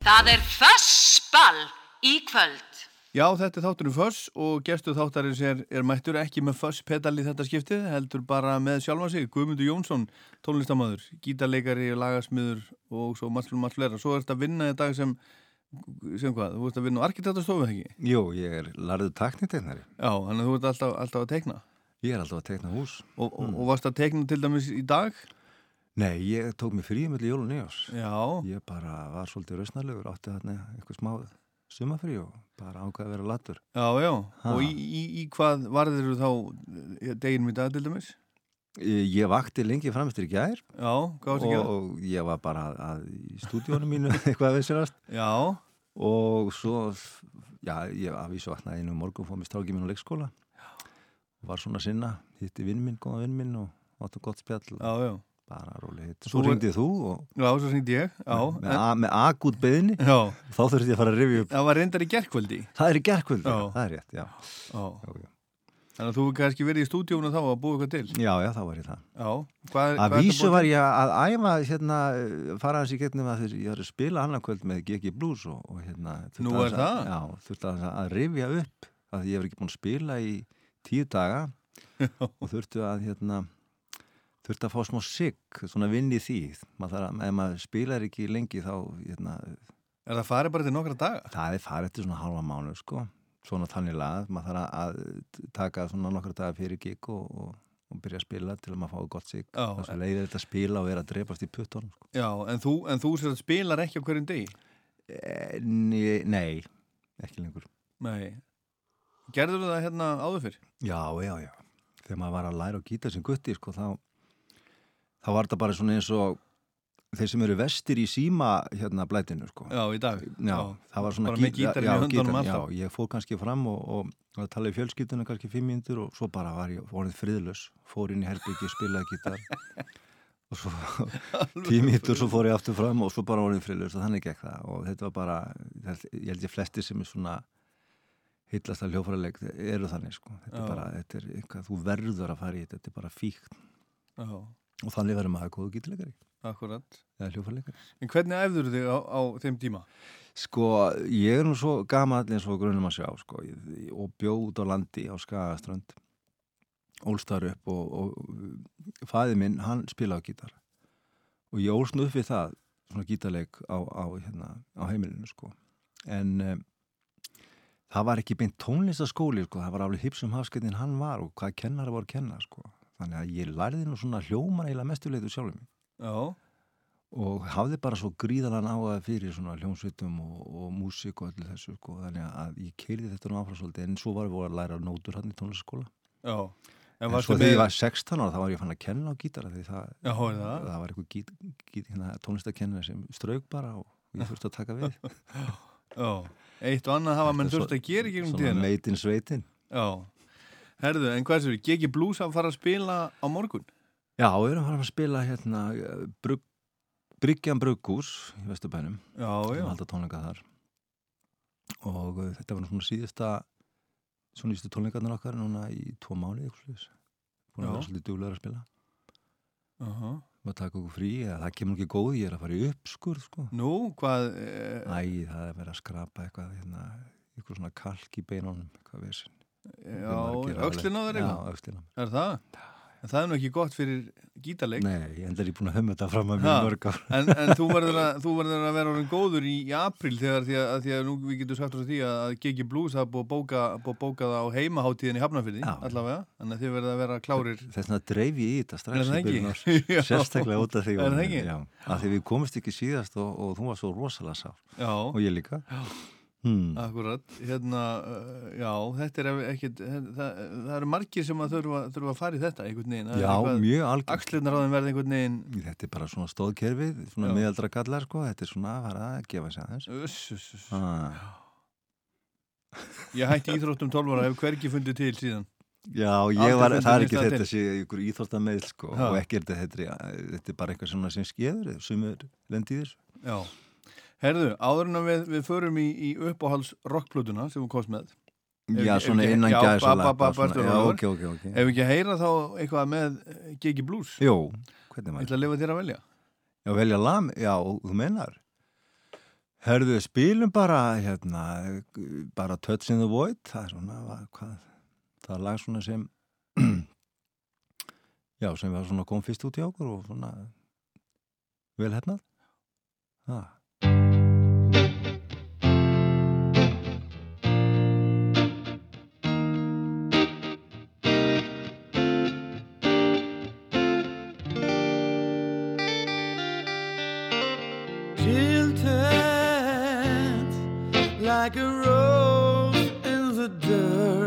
Það er Fössball í kvöld. Já, þetta er þátturinn Föss og gestu þáttarins er, er mættur ekki með Föss-pedal í þetta skiptið, heldur bara með sjálfa sig, Guðmundur Jónsson, tónlistamöður, gítarleikari, lagasmiður og svo margt flera. Svo er þetta að vinna í dag sem, sem hvað, þú ert að vinna á arkitektastofu, ekki? Jú, ég er larðið taknitegnari. Já, þannig að þú ert alltaf, alltaf að tekna. Ég er alltaf að tekna hús. Og, og, mm. og varst að tekna til dæmis í dag? Nei, ég tók mig frí með jól og nýjás. Já. Ég bara var svolítið rausnarlegur, átti þarna eitthvað smáð sumafrí og bara ákvaði að vera latur. Já, já, ha. og í, í, í hvað varðir þú þá eh, deginum í dag til dæmis? Ég vakti lengi framstur í gær Já, varst það að? Og ég var bara að, að í stúdíónu mínu eitthvað að vissurast Já Og svo, já, ég aðvísu vaknaði einu morgun fóð mér strákið mín á leikskóla Já Var svona sinna, hitti vinn minn, góða vinn minn og áttu gott spjall Já, já bara rólega svo ringdið þú og... já, svo ringdi ég með, en... með akut beðinni þá þurfti ég að fara að rifja upp það var reyndar í gerðkvöldi það er í gerðkvöldi, það er rétt já. Já. þannig að þú kannski verið í stúdíónu þá að búa eitthvað til? Já, já, þá var ég það. Hvað, að vísu var ég að æfa hérna, fara hans í getnum að ég var að spila annarkvöld með GG Blues og, og hérna nú er það? já, þurfti að, að rifja upp að ég var ekki búin að spila í tíu daga og þurfti að hérna þurfti að fá smá sigg, svona vinn í því maður að, ef maður spilar ekki lengi þá hérna, Er það farið bara til nokkra daga? Það er farið til svona halva mánu sko, svona þannig lað maður þarf að taka svona nokkra daga fyrir gig og, og, og byrja að spila til að maður fái gott sigg og svo leiðir þetta að spila og vera að drepast í puttunum sko. Já, en þú, en þú að spilar ekki á hverjum degi? E, nei, ekki lengur Nei Gerður það hérna áður fyrr? Já, já, já þegar maður var að læra á gítar sem gutti sko, þá þá var þetta bara svona eins og þeir sem eru vestir í síma hérna blætinu sko. Já, í dag. Já, það var svona gítar, já, gítar, já, ég fór kannski fram og, og, og talaði fjölskyldunum kannski fimm mindur og svo bara var ég vorið friðlös, fór inn í herbyggi, spilaði gítar. Og svo tíu mindur svo fór ég aftur fram og svo bara vorið friðlös og þannig gekk það. Og þetta var bara, ég held ég flesti sem er svona hillast að hljófræðileg eru þannig sko, þetta er bara, þetta er eitthvað, þú verður að fara í þetta, þetta er bara fíkt. Já og þannig verður maður góðu gítilegari Akkurat. En hvernig æfður þig á, á þeim tíma? Sko, ég er nú svo gama allir eins og grunum að sjá sko, og bjóð út á landi á Skagaströnd. Ólstar upp og, og fæði minn, hann spila á gítar. Og ég ólst nú upp við það svona gítarleik á, á, hérna, á heimilinu sko. En um, það var ekki beint tónlistaskóli sko, það var alveg hipsum hafskettin hann var og hvað kennar var að kenna sko þannig að ég lærði nú svona hljóman eila mestuleitu sjálfum Já. og hafði bara svo gríðalan áhuga fyrir svona hljómsveitum og, og músík og öllu þessu sko, þannig að ég keirði þetta nú áfram svolítið en svo var ég að læra nótur hann í tónlistaskóla Já. En, en svo þegar ég var 16 ára þá var ég fann að kenna á gítara því það, Já, það. það var eitthvað gít, gít, hérna, tónlistakennina sem strauk bara og ég þurfti að taka við. Já, eitt og annað hafa mann þurfti að gera ekki um tíðina. Svona meitin sveitin Já Herðu, en hvað er þetta? Geki Blues að fara að spila á morgun? Já, við erum að fara að spila hérna brug, Bryggjan Bruggús í Vesturbænum Já, já Halda tónleika þar og uh, þetta var svona síðasta svona ístu tónleikarnir okkar núna í tvo eitthvað búin að vera svolítið djúlega að spila uh -huh. og taka okkur frí eða það kemur ekki góð, ég er að fara í uppskur sko. Nú, hvað? E... Æ, það er verið að skrapa eitthvað hérna, eitthvað svona kalk í beinunum eitthvað vissin Já, aukslinn á eitthvað? Já, aukslinn á mér. Er það? En það er nú ekki gott fyrir gítarleik. Nei, ég enda er ég búin að höfma þetta fram að mjög mörg ár. En, en þú, verður að, þú verður að vera orðin góður í, í april þegar því að, því að nú við getum sagt á því að Gigi Blues hafa búið að bóka, bóka það á heimaháttíðin í Hafnarfyrði, allavega. Að þið verður að vera klárir. Þess vegna dreif ég í þetta strax í byrjun árs. Sérstaklega út af því. Er það af því við komist ekki síðast og, og þú var svo rosalega sá. Já. Og ég líka. Já. Hmm. Akkurat, hérna, uh, já, þetta er ekkert, það, það eru margir sem að þurfa, þurfa að fara í þetta einhvern veginn. Já, mjög algjörn. Axlirnar á þeim verði einhvern veginn. Þetta er bara svona stóðkerfið, svona miðaldra gallar, sko, þetta er svona að fara að gefa sér aðeins. Uss, uss, uss. Ah. Ég hætti íþróttum 12 ára, hef hverki fundið til síðan. Já, ég var, það er ekki þetta sé ykkur íþróttameil, sko, ha. og ekki er þetta, þetta er bara eitthvað sem skeður, sem er lendið þessu. Já. Herðu, áður en við, við förum í, í uppáhalds rockplutuna sem við komst með. Já, ef, svona innan ok, ok, ok. Ef við ekki heyra þá eitthvað með Gigi Blues. Jó, hvernig maður? Ég ætla að lifa þér að velja? Já, velja lam, já, þú mennar Herðu, spilum bara, hérna, bara Touch in the Void, það er svona, va- hvað, það er lag svona sem, já, sem var svona kom fyrst út í okkur og svona vel hennað. Það. Like a rose in the dirt.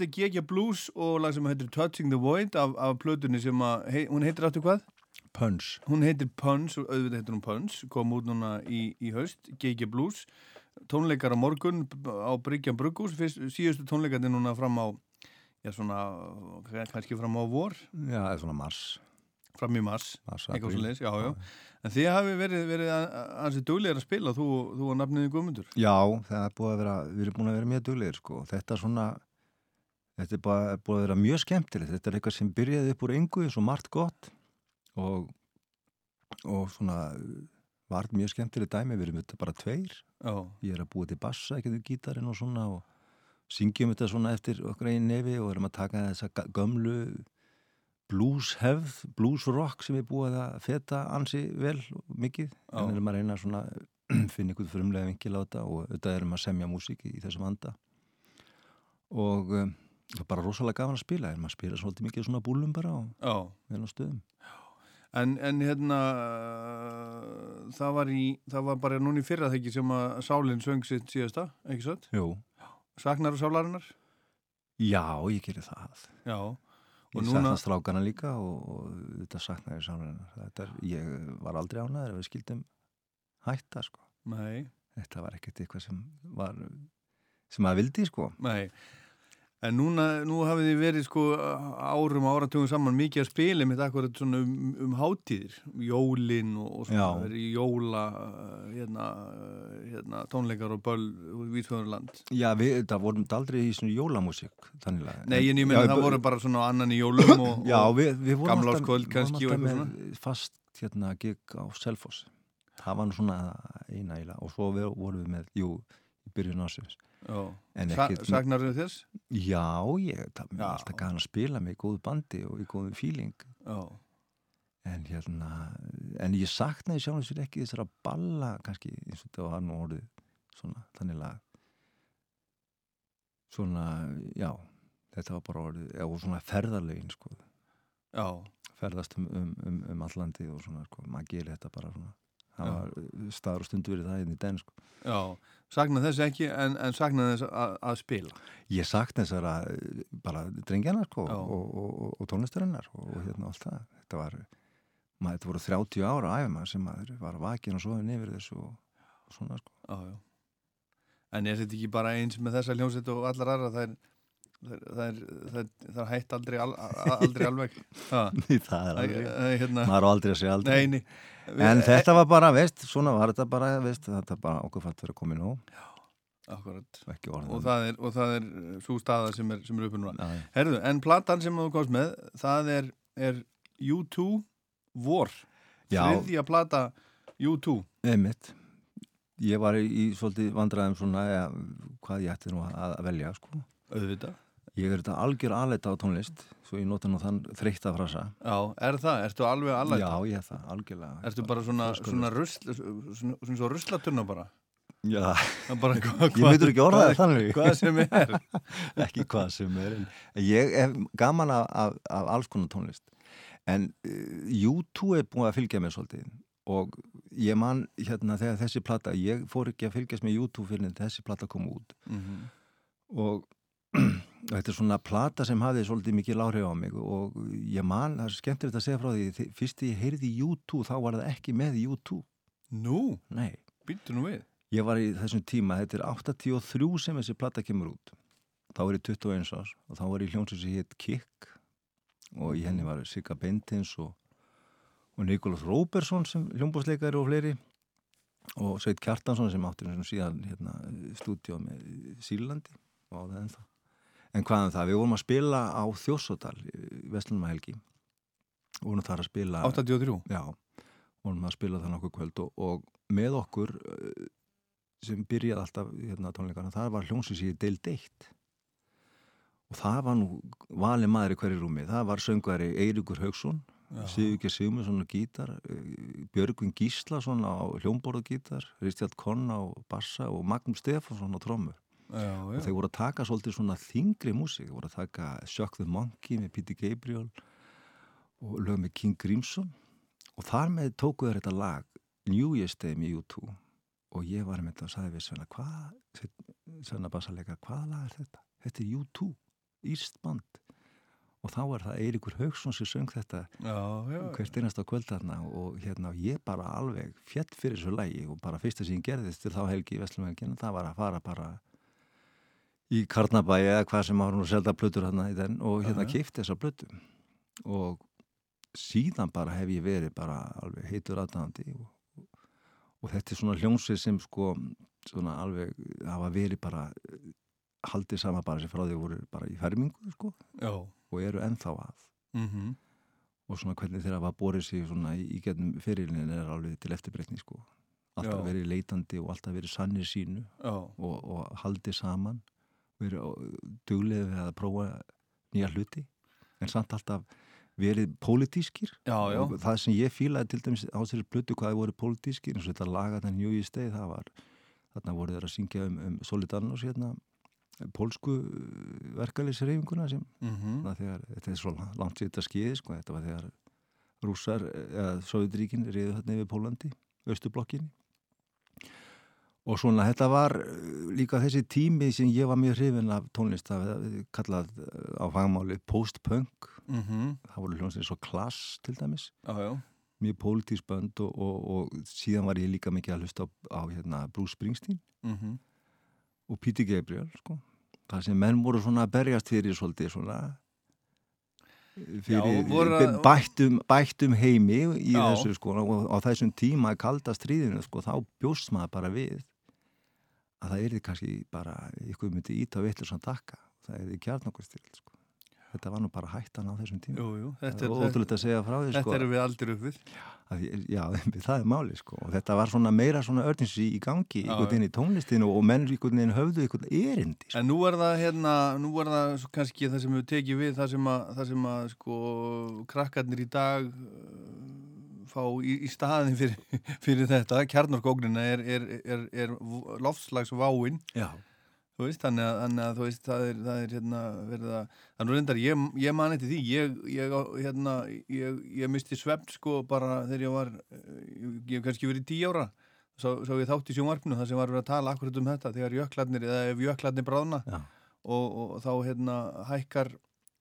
Þetta er Gegja Blues og lag sem heitir Touching the Void af, af plötunni sem að, hei, hún heitir aftur hvað? Punch. Hún heitir Punch og auðvitað heitir hún Punch, kom út núna í, í haust, Gegja Blues, tónleikar á morgun á Bryggjan Brugghús, síðustu tónleikarnir núna fram á, já svona, kannski fram á vor, Já, er svona mars. fram í mars, eitthvað svo apríl. leis, já, já. En þið hafi verið, verið ansið duglegir að spila, þú, þú og nafniði Guðmundur. Já, það er búið að vera, við erum búin að vera mjög duglegir sko. Þetta er svona, þetta er bara, búið að vera mjög skemmtilegt. Þetta er eitthvað sem byrjaði upp úr engu, svo margt gott og, og svona var mjög skemmtilegt dæmi. Við erum þetta bara tveir. Já, Ég er að búa til bassa, ekki til gítarinn og svona og syngjum þetta svona eftir okkar einn nefi og erum að taka þessa gömlu blues hefð, blues rock sem við búið að feta ansi vel mikið Já. en erum að reyna svona finna ykkur frumlega vinkil á þetta og þetta erum að semja músík í, þessum anda og um, það er bara rosalega gaman að spila en maður spila svolítið mikið svona búlum bara og vel á stöðum. En, en hérna það var í það var bara núna í fyrra þekki sem að Sálinn söng sitt síðasta, ekki satt? Jú, Saknar þú sálarinnar? já, ég gerir það. Já, Ég núna- sakna strákana líka og, og þetta saknaði er, ég var aldrei ánæður ef við skildum hætta sko. Nei, þetta var ekkert eitthvað sem var sem maður vildi sko. Nei En núna, nú hafið þið verið sko árum og áratugum saman mikið að spila með akkurat svona um, um hátíðir, jólin og, og svona, jóla uh, hérna, uh, hérna, tónleikar og böll Vísfjörðurland. Já, við, það vorum aldrei í svona jólamúsík þannig að Nei, en ég meina það voru bara svona annan í jólum og, Já, og við, við gamlárskvöld alltaf, kannski og eitthvað með fast hérna gig á Selfoss það var nú svona eina eila og svo við, vorum við með, jú, byrjun ásins já. En Sa ekkert- Saknar þið þess? Já, ég, er alltaf gæðan að spila með góðu bandi og í góðu fíling en hérna, en ég saknaði sjálfum sér ekki þessara balla kannski eins og þetta var nú orðið svona, þannig að svona, já þetta var bara orðið, já, og svona ferðarlegin sko, já, ferðast um, um, um, um allandi og svona, sko, maður gerir þetta bara svona það Já. var staður og stundu verið það inn í den sko. já. Saknar þess ekki en, en saknar þess að, að spila. ég sakna þessara eh, bara drengjana sko, Já. og, og, og, tónlistarinnar og, og hérna allt það þetta var, maður, þetta voru 30 ára æfum sem maður var vakin og sofin yfir þessu og, og svona sko Já, já. En er þetta ekki bara eins með þessa hljómsveit og allar aðra? Það er, það er, það er, er, er hætt aldrei, al, aldrei alveg. Ha, það er æ, hérna, maður á aldrei að segja aldrei nei, nei. en þetta var bara, veist, svona var þetta bara veist, þetta bara okkur fætt verið að koma í nóg Og það er, og það er svo staða sem er, er uppi núna. Herðu, en platan sem þú komst með, það er, er U2 Vor. Þriðja plata U2. einmitt ég var í, í svolítið vandræðum svona ja, hvað ég ætti nú að, að velja sko. Auðvitað. Ég er þetta algjör aðleita á tónlist svo ég nota nú þann þreytta frasa Já, er það? Ertu alveg alveg? já, ég er það, algjörlega Ertu bara svona, svona, rusl, svona, svona svo ruslatunna bara? já, er Bara, hva, ég myndur ekki orða hvað- það þannig Hvað sem er. ekki hvað sem er en ég hef gaman af, af, af alls konar tónlist en uh, U2 er búin að fylgja mér svolítið og ég man hérna þegar þessi plata ég fór ekki að fylgjast með U2 fyrir en þessi plata kom út Mhm. og þetta er svona plata sem hafði svolítið mikið láhrif á mig og ég man, það er skemmtilegt að segja frá því fyrst ég heyrði U2 þá var það ekki með U2 Nú, nei, býttu nú við. ég var í þessum tíma þetta er 83 sem þessi plata kemur út. Þá var ég 21 árs og þá var ég hljónsins sem hétt Kikk og í henni var Sigga Bentins og, og Nikolás Róbersson sem hljómbúsleikari og fleiri og Sveit Kjartansson sem áttur sem síðan hérna, stúdíó með Sýrlandi og á það ennþá en hvað um það, við vorum að spila á Þjósodal Vestlunmahelgi vorum þar að spila 83. Já, vorum að spila það nokkuð kvöld og, og með okkur eh, sem byrjaði alltaf hérna tónleikana, það var hljómsins í deild eitt. Og það var nú valið maður í hverju rúmi, það var söngvari Eiríkur Haugsson, Sigurgeir Sigmundsson á gítar, eh, Björgvin Gíslason á hljómborðgítar, Kristján Konna á bassa og Magnús Stefánsson á trommur Já, og þeir voru að taka svolítið svona þingri músík, þeir voru að taka Shock the Monkey með Peter Gabriel og lög með King Crimson og þar með tóku þeir þetta lag New Year's Day með U2 og ég var með þetta og sagði við Svenna hvað, Svenna bassaleika hvaða lag er þetta? Þetta er U2 Íst band. Og þá er það Eiríkur Haugsson sem söng þetta Já, já. hvert einast á kvöldarna og hérna ég bara alveg fjett fyrir þessu lægi og bara fyrsta sem ég gerðist til þá helgi í Vestlumenginu það var að fara bara í Karnabæi eða hvað sem ára nú selda plötur hérna í den og hérna kifti þessa plötu. Og síðan bara hef ég verið bara alveg heitur aðdæðandi og, og þetta er svona hljónsvið sem sko svona alveg hafa verið bara haldið sama bara sem frá því voru bara í fermingu sko. Já. og eru ennþá að. Mm og svona hvernig þeirra var borið sig svona í, í getnum fyrirlin er alveg til eftirbreytni sko. Alltaf Já. verið leitandi og alltaf verið sannir sínu og, og haldið saman verið duglega við að prófa nýja hluti en samt alltaf verið pólitískir Já, já. það sem ég fílaði til dæmis á þessari blötu hvað það voru pólitískir eins og þetta laga þetta New Year's Day það var þarna voru þeir að syngja um, um Solidarnos hérna pólsku verkalýsreifinguna sem Mhm. það þegar, þetta er svo langt sér þetta skeiði sko, þetta var þegar rússar eða Sovjetríkin reyðu þarna yfir Pólandi, Östublokkinni og svona þetta var eh, líka þessi tími sem ég var mjög hrifin af tónlist það kallað eh, á fagmáli post-punk Mhm. það voru hljónsið svo klass til dæmis já. mjög pólitísk bönd og, og, og síðan var ég líka mikið að hlusta á, á hérna, Bruce Springsteen Mhm. og Píti Gabriel sko. það sem menn voru svona að berjast fyrir svolítið svona fyrir Já, að- bættum, bættum heimi í Já. þessu sko og á þessum tíma kalda stríðinu sko þá bjóst maður bara við að það erði kannski bara ykkur myndi íta vittur sem takka það erði kjarnokkustild sko þetta var nú bara hættan á þessum tíma Jú, jú. Þetta er er, ótrúlega að segja frá því þetta sko erum við aldrei upp við. að, ég- já, það er máli sko og þetta var svona meira svona örnsi í gangi einhvern veginn í tónlistinu og menn einhvern veginn höfðu einhvern erindi sko. En nú er það hérna, nú er það svo kannski það sem við tekið við, það sem að, það sem að sko krakkarnir í dag fá í, í staðin fyrir, fyrir þetta, kjarnorkógnina er, er, er, er loftslagsváin, já, þú veist, þannig að, þannig að þú veist, það er, það er hérna verið að, það er nú reyndar, ég, ég man eftir því, ég, ég, hérna, ég, ég misti svefn sko bara þegar ég var, ég, hef kannski verið tí ára, svo, svo ég þátt í sjónvarpinu það sem var verið að tala akkurat um þetta, þegar jöklarnir, eða ef jöklarnir bráðna, já, og, og þá hérna hækkar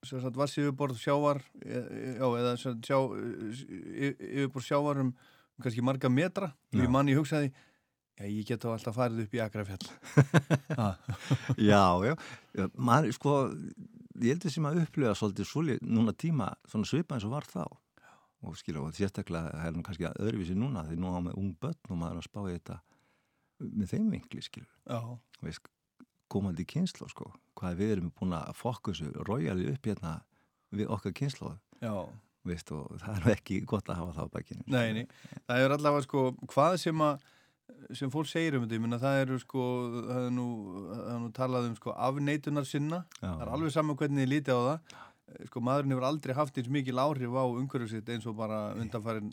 sagt vassífuborð sjávar e, e, já, eða sjá e, yfirborð sjávar um kannski marga metra og ég manni hugsaði já, ég get þá alltaf farið upp í Akrafjall. Ha, já, já. maður, sko, ég heldur sem að upplifa svolítið svoli, núna tíma svona svipa eins og var þá. Og skilja, og sérstaklega er nú kannski öðruvísi núna því nú á með ung börn og maður er að spá í þetta með þeim vinkli, skilja já, veist, komandi kynslu sko, hvað við erum búin að fokkusu rójali upp hérna við okkar kynslu já, veist, og það er ekki gott að hafa það á bækinu nei, nei. Það er allavega sko, hvað sem að sem fólk segir um þetta, ég minna það eru sko það er nú, það er nú talað um sko afneitunar sinna. Já. það er alveg saman hvernig þið lítið á það. Sko maðurinn hefur aldrei haft eins mikil áhrif á umhverju sitt eins og bara undanfærin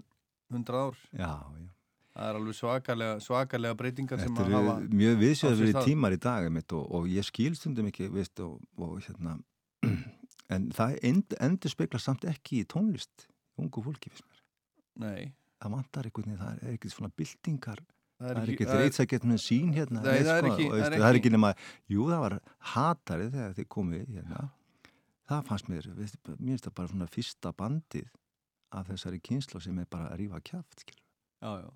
hundra ár. Já, já. Það er alveg svakalega, svakalega breytingar sem Þetta að eru hafa mjög stað. tímar í dag einmitt, og, og ég skil stundum ekki veist, og, og hérna en það end, endur spekla samt ekki í tónlist ungu fólki nei, það vantar einhvern veginn, það er ekki svona byltingar það er ekki þreyt að geta með sín hérna Nei, það er sko, ekki- og veistu, það er ekki- nema, jú það var hatarið þegar þið komið hérna það fannst mér, veistu, mér finnst það bara svona fyrsta bandið af þessari kynslu sem er bara að kjaft skilur. já, já.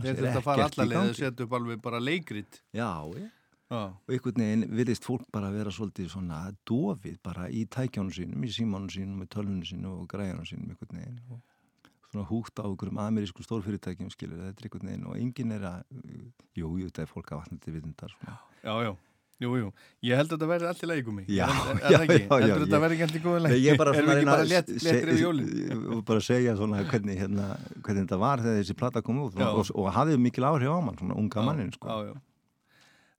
Þeir að fara allarlega að setja upp alveg bara leikrit. Já, já. Já, og einhvern veginn virðist fólk bara vera svolítið svona dofið bara í tækjónu sínum, í símánu sínum, í tölvunu sínum og græjónu sínum einhvern veginn og svona húgt á einhverjum amerísku stórfyrirtækjum skilur, þetta er einhvern veginn og enginn er að, jú, jú, þetta er fólk að vatnandi vitundar svona. já, já Jú, jú, ég held að þetta verði allir leikum mig Já, er, er, já, það já, já, þetta ég- verði ekki allir góða Nei, leik? ég er bara að bara se- bara segja svona hvernig, hérna, hvernig þetta var þegar þessi plata kom út Já. og, og hafði mikil áhrif á mann, svona unga mannin sko.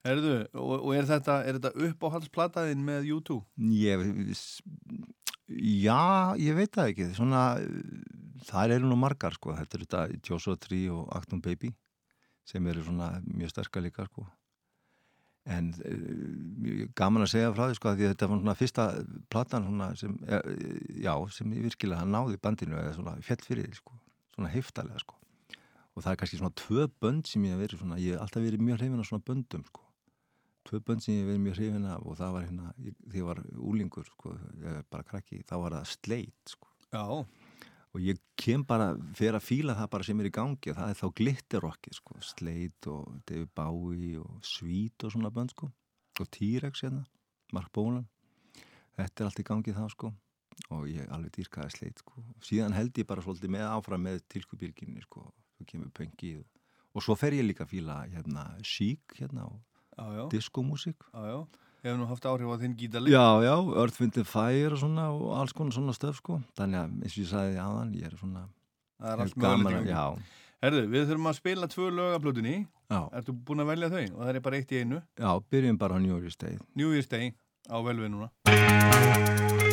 Herðu, og, og er þetta, er þetta uppáhaldsplataðin með U2? Ég, já, ég veit það ekki svona, þar eru nú margar sko, þetta er þetta Joshua Tree og Acton Baby sem eru svona mjög sterkar líka sko en uh, gaman að segja frá því sko því þetta var svona fyrsta platan svona sem, eh, já, sem virkilega náði bandinu eða svona fjall fyrir því sko, svona heiftalega sko. Og það er kannski svona tvö bönd sem ég hef verið svona, ég hef alltaf verið mjög hrifin af svona böndum sko. Tvö bönd sem ég verið mjög hrifin af og það var hérna, þegar ég var úlingur sko, bara krakki, þá var það sleit sko. Já, og ég kem bara fyrir að fíla það bara sem er í gangi og það er þá glitterrockið sko, Slade og David Bowie og Sweet og svona bönd sko. Og T-Rex hérna, Mark Bolan. Þetta er allt í gangi þá sko. Og ég alveg dýrkaði Slade sko. Síðan held ég bara svolítið með áfram með tilkubylginni sko, svo kemur pöngi og, og svo fer ég líka að fíla hérna Chic hérna og diskomúsík já. Hefur nú haft áhrif á þinn gítarleik? Já, já, and Fire og svona og alls konar svona stöf sko þannig að eins og ég sagði aðan, ég er svona Það er allt. Já, Herðu, við þurfum að spila tvö lög af plötunni. já, Ertu búin að velja þau? Og það er bara eitt í einu. já, byrjum bara á New Year's Day New Year's Day á velvið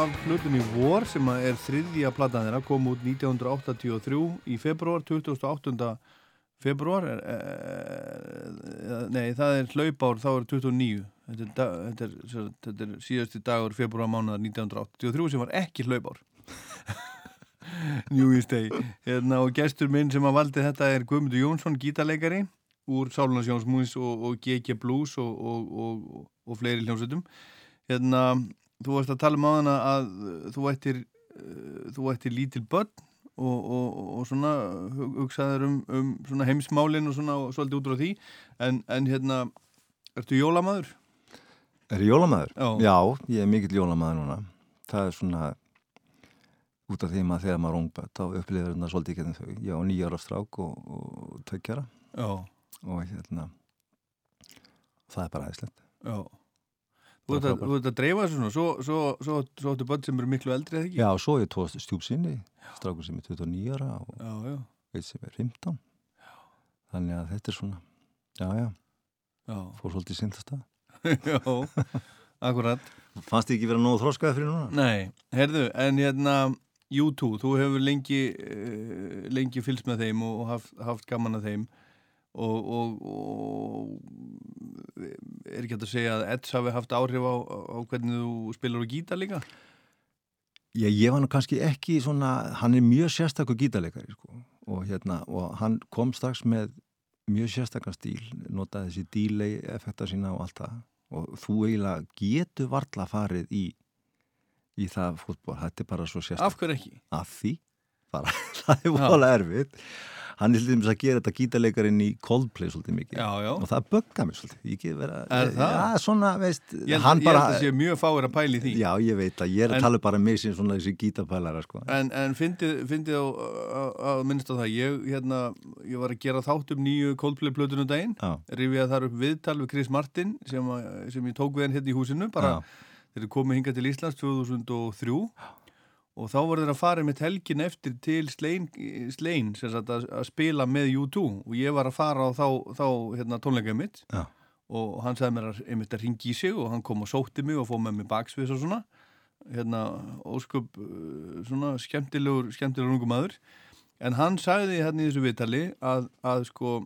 U2 af hlutunni War sem að er þriðja platan þeirra, kom út 1983 í februar, 28. februar, er, e, nei það er hlaupár, þá er 29, þetta er, þetta er, sem þetta er síðasti dagur februar mánuðar 1983 sem var ekki hlaupár. New Year's Day hérna, og gestur minn sem að valdi þetta er Guðmundur Jónsson, gítarleikari úr Sálunasjónsmúins og, og GG Blues og, og, og fleiri hljómsveitum hérna, þú varst að tala um á hana að þú ættir uh, þú ættir lítil börn og, og, og svona hug- hugsaðir um, um svona heimsmálin og svona og svolítið út frá því en, en hérna, ertu jólamaður? Er ég jólamæður? Já. ég er mikill jólamæður núna. Það er svona út af því maður þegar maður ungbætt þá upplifir þetta svolítið ekki þau. Ég á nýjára strák og, og tökjara Já, og hérna það er bara hæðislegt. já Þú er ert að, að dreifa þessu svona, svo, svo, svo, svo áttu börn sem eru miklu eldri eða ekki? Já, svo er tvo stjúpsinni, strákur sem er 29 ára og Já, já, veit sem er 15. Þannig að þetta er svona, já, já, já, fór svolítið sindast það. já, akkurat. Fannst þið ekki vera nógu þróskaði fyrir núna? Nei, herðu, en hérna U2, þú hefur lengi uh, lengi fylgst með þeim og haft, haft gaman að þeim og, og, og er ekki hægt að segja að Eds hafi haft áhrif á, á hvernig þú spilar á gítar líka? Já, ég var nú kannski ekki svona, hann er mjög sérstakur gítarleikari sko og hérna, og hann kom strax með mjög sérstakar stíl, notaði þessi delay effekta sína og allt það og þú eiginlega getur varla farið í í það fútból, þetta er bara svo sérstakar Af hverju ekki? af því, bara, það er vola erfitt. Hann er til dæmis að gera þetta gítarleikarinn í Coldplay svolítið mikið. Já, já. og það bögga mig svolítið, ég get vera Er það? Já, svona, veist, Ég held, að sé mjög fáir að pæli því. Já, ég veit að ég er að En- tala bara um mig sem svona þessi gítarpælara sko. En, en fyndið, á, á minnst á það, ég, hérna, ég var að gera þátt um nýju Coldplay plötunum daginn, Já, rifjaði þar upp viðtal við Chris Martin sem, að- sem ég tók við hann hérna í húsinu, bara þeir eru komið hingað til Íslands 2003 og þá voru þeir að fara með helgin eftir til Slein, Slein sagt að, að spila með U2 og ég var að fara á þá, þá hérna, tónleikaði mitt. Já, og hann sagði mér að einmitt að ringi í sig og hann kom og sótti mig og fóð með mig baksviðs og svona. Hérna ósköp uh, svona skemmtilegur, skemmtilegur ungum maður. En hann sagði hérna í þessu viðtali að, að sko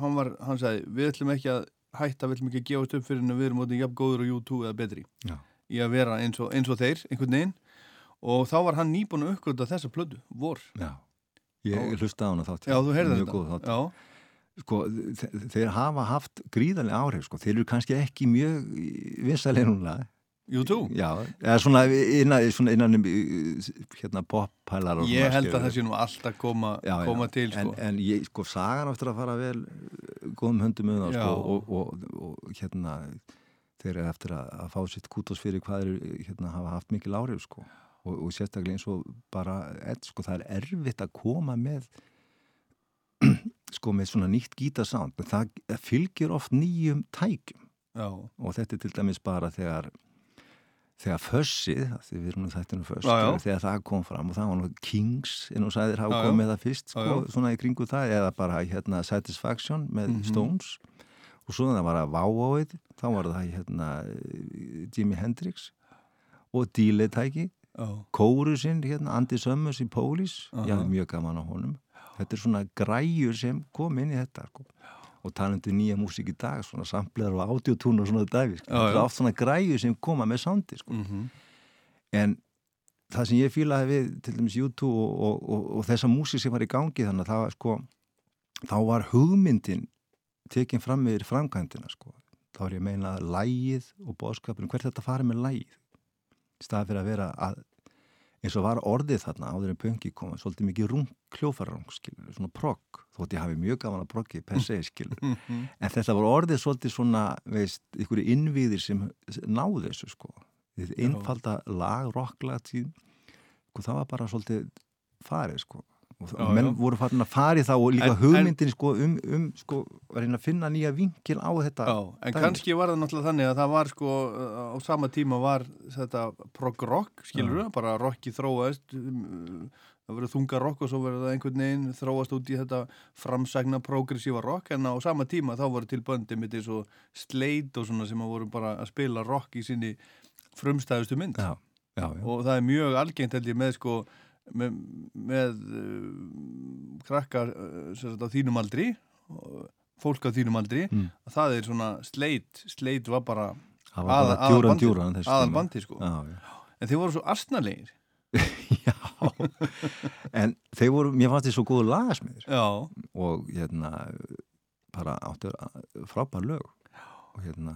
hann, var, hann sagði við ætlum ekki að hætta, við ætlum ekki að gefast upp fyrir en við erum mótið jafn góður og U2 eða betri já. í að vera eins og, eins og þeir einhvern veginn og þá var hann nýbúin að uppgöta þessa plödu, vor. Já. Ég hlusta á hana þátt Já, þú heyrði þetta. Já, sko, þe- þeir hafa haft gríðarlega áhrif sko. þeir eru kannski ekki mjög vinsalega núna. U2 já, eða svona innan, svona innan um uh, hérna poppælar og Ég held að það sé nú alltaf koma, Já, já. koma til sko. en, en ég, sko, sagan áttur að fara vel uh, góðum höndum með það Já. sko, og, og, og, hérna þeir eru eftir að, að fá sitt kútos fyrir hvað eru hérna hafa haft mikil áhrif sko og, og sérstaklega eins og bara sko, það er erfitt að koma með sko með svona nýtt gítarsound en það fylgir oft nýjum tækjum. Já, og þetta er til dæmis bara þegar þegar fössið, af því við erum nú þættinu föss, Já, já. þegar það kom fram og það var nú Kings, en þú sagðir hafa komið það fyrst, sko, svona í kringu það eða bara hérna Satisfaction með Mhm. Stones. Og svo það var að Váóið, þá var það hérna Jimi Hendrix og Díletæki já, Kórusinn, hérna Andy Summers í Police, Aha. ég hafði mjög gaman á honum þetta er svona græjur sem kom inn í þetta sko. og talandi um nýja músík í dag svona samplegar og audiotún og svona dæfi sko. Já, þetta er oft svona græjur sem koma með soundi sko. mhm en það sem ég fílaði við til dæmis YouTube og, og, og, og þessa músík sem var í gangi þannig að það var sko þá var hugmyndin tekin fram með framkvæmdina sko. þá er ég að meina lægið og bóðskapurinn, hvert þetta farið með lægið staði fyrir að vera að eins og var orðið þarna áður en pöngi koma, svolítið mikið rung, kljófarrung skilur, svona progg, þótt ég hafi mjög gaman að proggi, per se skilur Mhm. en þetta var orðið svolítið svona veist, ykkur innviðir sem náðu þessu sko. Einfalda lag, rocklag sko, það var bara svolítið farið sko og Já, menn já. voru farin að farið þá og líka En- hugmyndin sko um, um sko, að reyna að finna nýja vinkil á þetta Já, en dæmi. kannski var það náttúrulega þannig að það var sko á sama tíma var þetta prog-rock, skilur við, bara rocki þróast um, það verið þunga rock og svo verið það einhvern veginn þróast út í þetta framsækna progressíva rock en á sama tíma þá voru til böndi mitt eins og Slade og svona sem að voru bara að spila rock í sinni frumstæðustu mynd já, já, já. og það er mjög algengt held ég með sko með, með uh, krakkar sem sagt á þínum aldri fólk á þínum aldri Mm. að það er svona sleit sleit var bara bara aðal- sko. Já, já. en þeir voru svo astnalegir já. En þeir voru, mér fannst þið svo góðu lagasmiður og hérna bara áttu frábær lög. Og hérna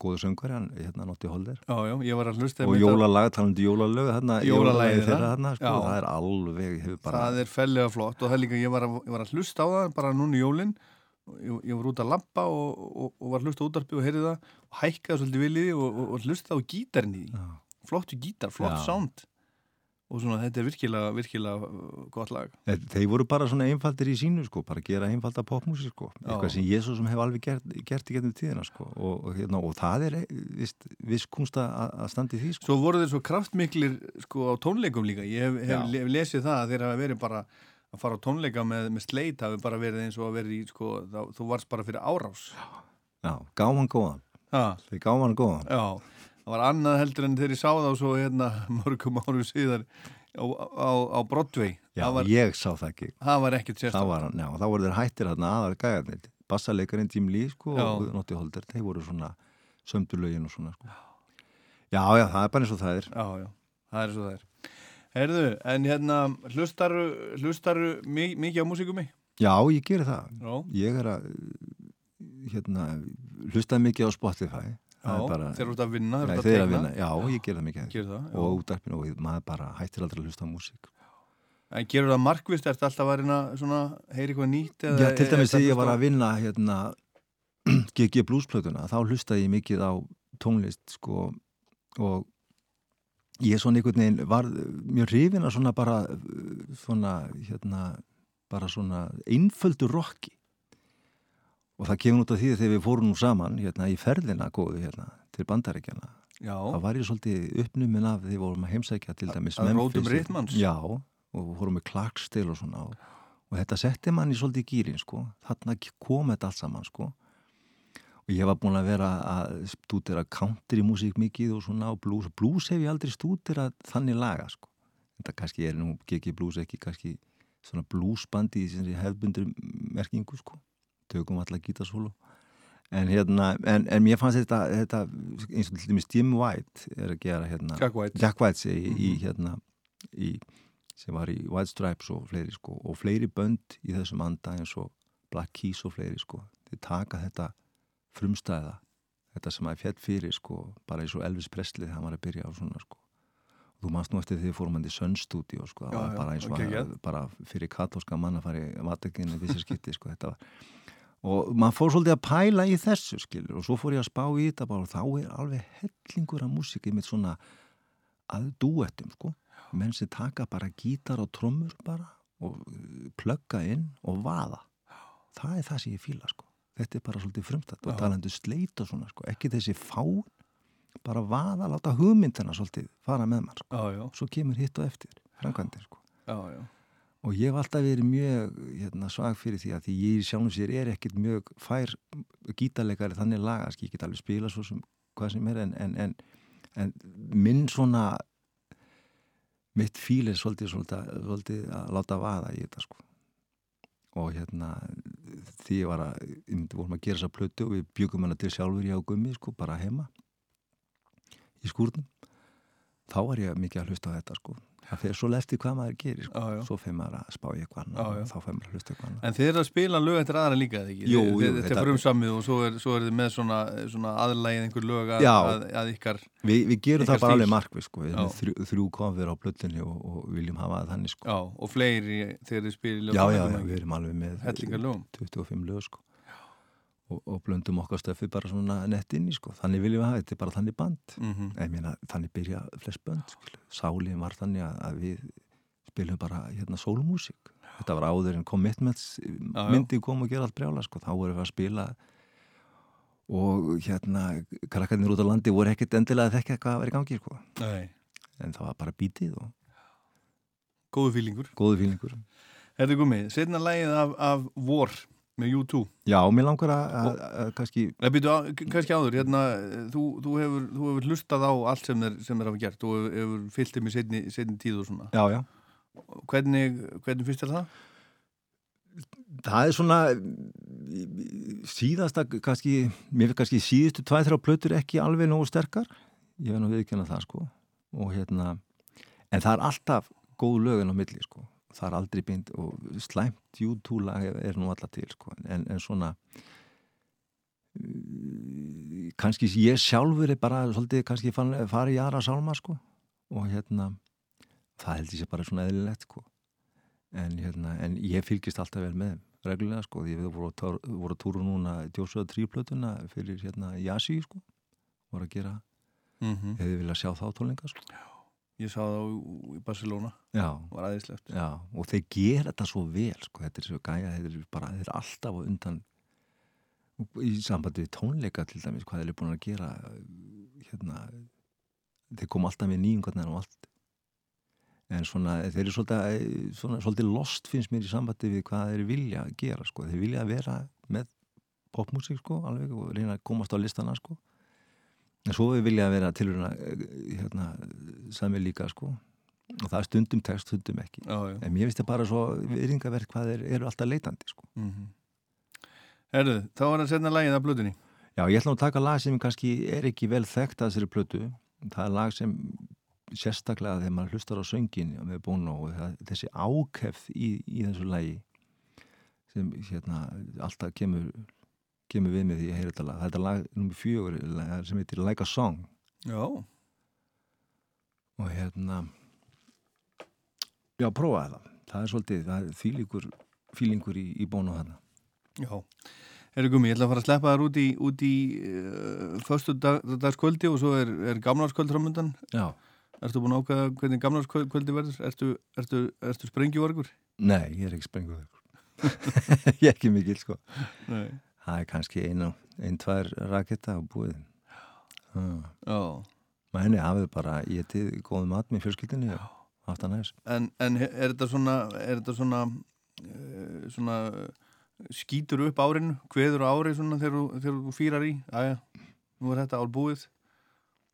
góðu söngvari, hann hérna Notti Holder. Já, já, ég var að hlusta og jólalag, talandi jólalög þarna, Jólalagið þeirra þarna, sko, það er alveg bara, það er fellega flott. Og það er líka, ég var að, ég var að hlusta á það bara núna í jólin. Ég, ég var út að lappa og, og, og var að hlusta útarpi og heyrði það og hækkaði svolítið viljiði og, og, hlusta á já, flottu gítar, flott sound og svona þetta er virkilega, virkilega uh, gott lag. Þeir- voru bara svona einfaldir í sínu sko, bara gera einfalda popmúsík sko, Já. eitthvað sem Jésús sem hef alveg gert, gert í getnum tíðina sko. Og, og, hérna, og það er eh, vist, viss kunst að í því sko. Svo voru þeir svo kraftmiklir sko á tónleikum líka. Ég hef, hef, Já. hef lesið það að þeir hafa verið bara að fara á tónleika með, með sleit hafi bara verið eins og að verið í sko, þá, þú varst bara fyrir árás. Já, gáman góðan, þeir gáman góðan. Já, það var annað heldur en þeir ég sá þá svo hérna mörgum árum síðar á, á, á Broadway. Já, það, var, ég sá það ekki. Það var ekkert sérstaklega já, þá voru þeir hættir þarna aðal gæjarnir, bassalekarinn Jim Lee sko Já. og Notti Holder, þeir voru svona sömdulögin og svona sko. Já, já, það er bara eins og það er. Já, já, það er svo það er. Herðu, en hérna hlustaru, hlustaru mi- mikið á músíkumi? Já, ég geri það. Já, Ég er að hérna, hlusta mikið á Spotify já er þeir eru út að vinna, þeir eru út að tegna vinna, já, ég ger það mikið. Gerðu það, já. og útarpinu og maður bara hættir aldrei að hlusta á músík. En gerur það markvist, ertu alltaf að heyri eitthvað nýtt? eða- Já, til dæmis þegar ég var að vinna hérna GG Bluesplötuna, þá hlustaði ég mikið á tónlist sko og ég er svona einhvern veginn var mjög hrifin að svona bara svona hérna bara svona einföldu rocki og það kemur út af því að þegar við fórum nú saman hérna í ferðina góðu hérna til bandaríkjana Já, það var ég svolítið uppnumin af því vorum að heimsækja til dæmis að rótum ritmanns? Já, og fórum með Clarksdale og svona og, og þetta setti mann í svolítið gýrin sko, þarna kom þetta allt saman sko. Og ég var búin að vera að stúdera country músík mikið og svona og blues, blues hef ég aldrei stúderað þannig laga sko. Þetta kannski er nú GG Blues ekki kannski svona bluesbandi í þessi hefbundur merkingu sko tökum alla gítarsólu. En hérna, en, en mér fannst þetta, þetta eins og til dæmis Jim White er að gera hérna Jack White. Jack White segi í hérna í, sem var í White Stripes og fleiri sko og fleiri bönd í þessum anda eins og Black Keys og fleiri sko. Þeir taka þetta frumstæða þetta sem að fjett fyrir sko bara eins og Elvis Presley þegar hann var að byrja á svona sko. Og þú manst nú eftir því fórum hann í Sun Studio sko, það Já, bara eins og ok, að, geggjað. bara fyrir katólska mann að fara í matekkinni vissi skipti sko þetta var og maður fór svolítið að pæla í þessu skilur. Og svo fór ég að spá í þetta bara og þá er alveg hellingur af músík með svona að dúettum sko. Menn sem taka bara gítar og trommur bara og uh, plugga inn og vaða. Það er það sem ég fíla sko. Þetta er bara svolítið frumstætt og Já. talandi sleit og svona sko, ekki þessi fáin bara vaða, láta hugmyndina svolítið fara með mann sko, Já, já, svo kemur hitt og eftir framkvæmdir sko. Já, já og ég hef alltaf verið mjög hérna, svag fyrir því að því ég sjálfum sér er ekkit mjög fær gítarleikari þannig laga, sko, ég get alveg spila svo sem hvað sem er en, en, en, en minn svona mitt fíl er svolítið, svolítið, svolítið að láta vaða í þetta sko. Og hérna því ég var að, ég myndi vorum að gera þessa plötu og við byggum hana til sjálfur ég á gummi sko, bara heima í skúrnum þá var ég mikið að hlusta á þetta sko það fer svo eftir hvað maður gerir sko. Já. svo fer maður að spá í eitthvað já. og þá fer maður að hlusta eitthvað annað En þið eru að spila lög eftir aðra líka, eða ekki? Jú, jú, Þetta þetta- er frumsamið og svo er, svo er þið með svona, svona aðlægið einhver lög að, Já. að, að ykkar Vi, við gerum Ykkar það bara stíl. alveg markvið sko. við erum þrjú, þrjú kofir á plötunni og, og viljum hafa það þannig sko. Já, og fleiri þegar þið spila já, já, já, við erum alveg með Hellingar lögum 25 lög sko. Og, og blöndum okkar stöfi bara svona nett inn í sko. þannig viljum við hafa, þetta er bara þannig band mm ég meina, þannig byrja flest bönd skilu. sálinn var þannig að, að við spilum bara hérna sólmúsík þetta var áður en commitments já. myndi kom og gera allt brjála sko. þá vorum við að spila og hérna krakkarnir út á landi voru ekkert endilega að þekka hvað var í gangi sko. Nei, en það var bara bítið og góðu fílingur góðu fílingur Herðu gummi, setna lægið af, af vor með U2 Já, mér langar að, að, að kannski Nei, k- kannski áður, hérna, þú, þú, hefur, þú hefur hlustað á allt sem þeir, sem þeir hafa gert og hefur, hefur fyllt þeim í setni, setni tíð og svona. Já, já. Hvernig, hvernig finnst þér það? Það er svona síðasta kannski, mér finnst kannski síðustu tvæð þrjá plötur ekki alveg nógu sterkar. Ég verð nú viðkjöna það sko. Og hérna, en það er alltaf góð lögin á milli sko það er aldrei bind og slæmt YouTube-lag er, nú alltaf til sko. En, en svona uh, kannski ég sjálfur er bara svolítið kannski fara í aðra sálma sko. Og hérna það held ég sé bara svona eðlilegt sko. En, hérna, en ég fylgist alltaf vel með reglulega sko, því við vorum, að túra núna djósuða tríplötuna fyrir hérna Jasi sko, voru að gera. Mm -hmm. hefði viljað sjá þá tónleika sko. Ég sá það í Barcelona, já, var aðeinslegt. já, og þeir gera þetta svo vel sko, þetta er svo gæja, þeir eru bara þeir eru alltaf á undan í sambandi við tónleika til dæmis, hvað þeir eru búin að gera hérna þeir kom alltaf með nýjungarnar og allt en svona, þeir eru svolítið, svona, svolítið lost finnst mér í sambandi við hvað þeir vilja að gera sko. þeir vilja vera með popmusík sko, alveg og reyna að komast á listana sko. En svo við vilja vera tilurina hérna, sami líka sko. og það er stundum text, stundum ekki Já, já. en mér finnst það bara svo viðringavert hvað þeir eru alltaf leitandi sko. Mm -hmm. Herðu, þá var það setna lagið af blöðinni. Já, ég ætla nú að taka lag sem kannski er ekki vel þekkt að þessari plötu. Það er lag sem sérstaklega þegar maður hlustar á söngin með Bono og það, þessi ákefð í, í þessu lagi sem hérna alltaf kemur, kemur við með því að heyra þetta lag. Þetta er lag nummer fjögur lag sem heitir Like a Song Já, og hérna já, prófa það. Það er svolítið, það er þýlingur, fílingur í, í Bono þarna. já. Herðu gummi, ég ætla að fara að sleppa þar út í, út í uh, föstu dag, dagskvöldi og svo er, er gamlarskvöld framöndan. Já. Ertu búin að ákveða hvernig gamlarskvöldi verður? Ertu, ertu, ertu sprengjuvargur? Nei, ég er ekki sprenguður. ég er ekki mikil, sko. Nei. Það er kannski einu, ein, tvær raketta á búið. Ah. Já. Menni hafið bara getið góð mat með fjölskyldinni og haft það næst. En, en er þetta svona, er þetta svona, uh, svona uh, skýtur upp árinu, kveður á ári svona þegar, þú- þegar þú fýrar í? Æja, nú er þetta álbúið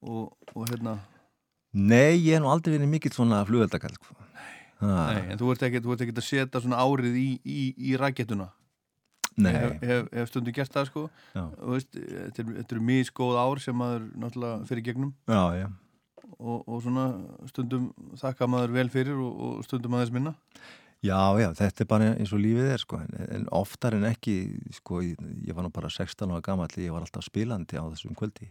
og, og hérna, Nei, ég hef nú aldrei verið mikill svona flugveldakall. Sko. Ah, nei, en þú ert ekki, þú ert ekki að setja svona árið í, í, í rakettuna. Nei. Ég hef, hef, stundum gert það sko. Veist, þetta er- þetta eru misgóð ár sem maður náttúrulega fyrir gegnum já, já. og, og svona stundum þakka maður vel fyrir og, og stundum aðeins minna. Já, já, þetta er bara eins og lífið er, sko, en, oftar en ekki, sko, ég, ég var nú bara 16 ára gamall, ég var alltaf spilandi á þessum kvöldi,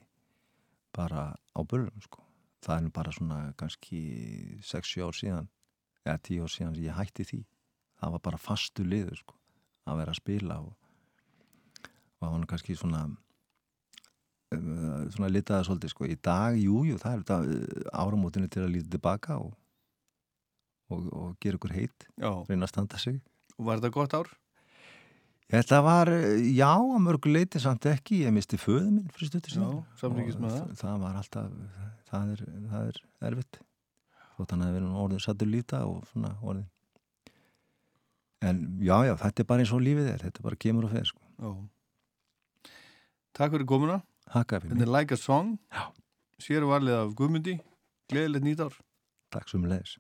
bara á böllum, sko. Það er nú bara svona kannski 6-7 ár síðan, eða 10 ár síðan ég hætti því. Það var bara fastu liður, sko, að vera að spila og, og var nú kannski svona, um, svona litaða svolítið, sko. Í dag, jú, jú, það er þetta áramótinu til að líta tilbaka og, og, og gera ykkur heitt Já, reyna að standa sig. og var þetta gott ár? Þetta var, eh, já, að mörgu leiti samt ekki, ég misti föðu minn fyrir stuttur Já, síðan. Og það. Það var alltaf, það er, það er erfitt. Þótt hann hefði verið orðin sattur líta og svona orðin. En já, já, þetta er bara eins og lífið er, þetta bara kemur og fer, sko. Já. Takk fyrir komuna. Þetta er Like a Song. Já. Sér varlið af Guðmundi. Gleðilegt nýtt ár. takk sem leðis.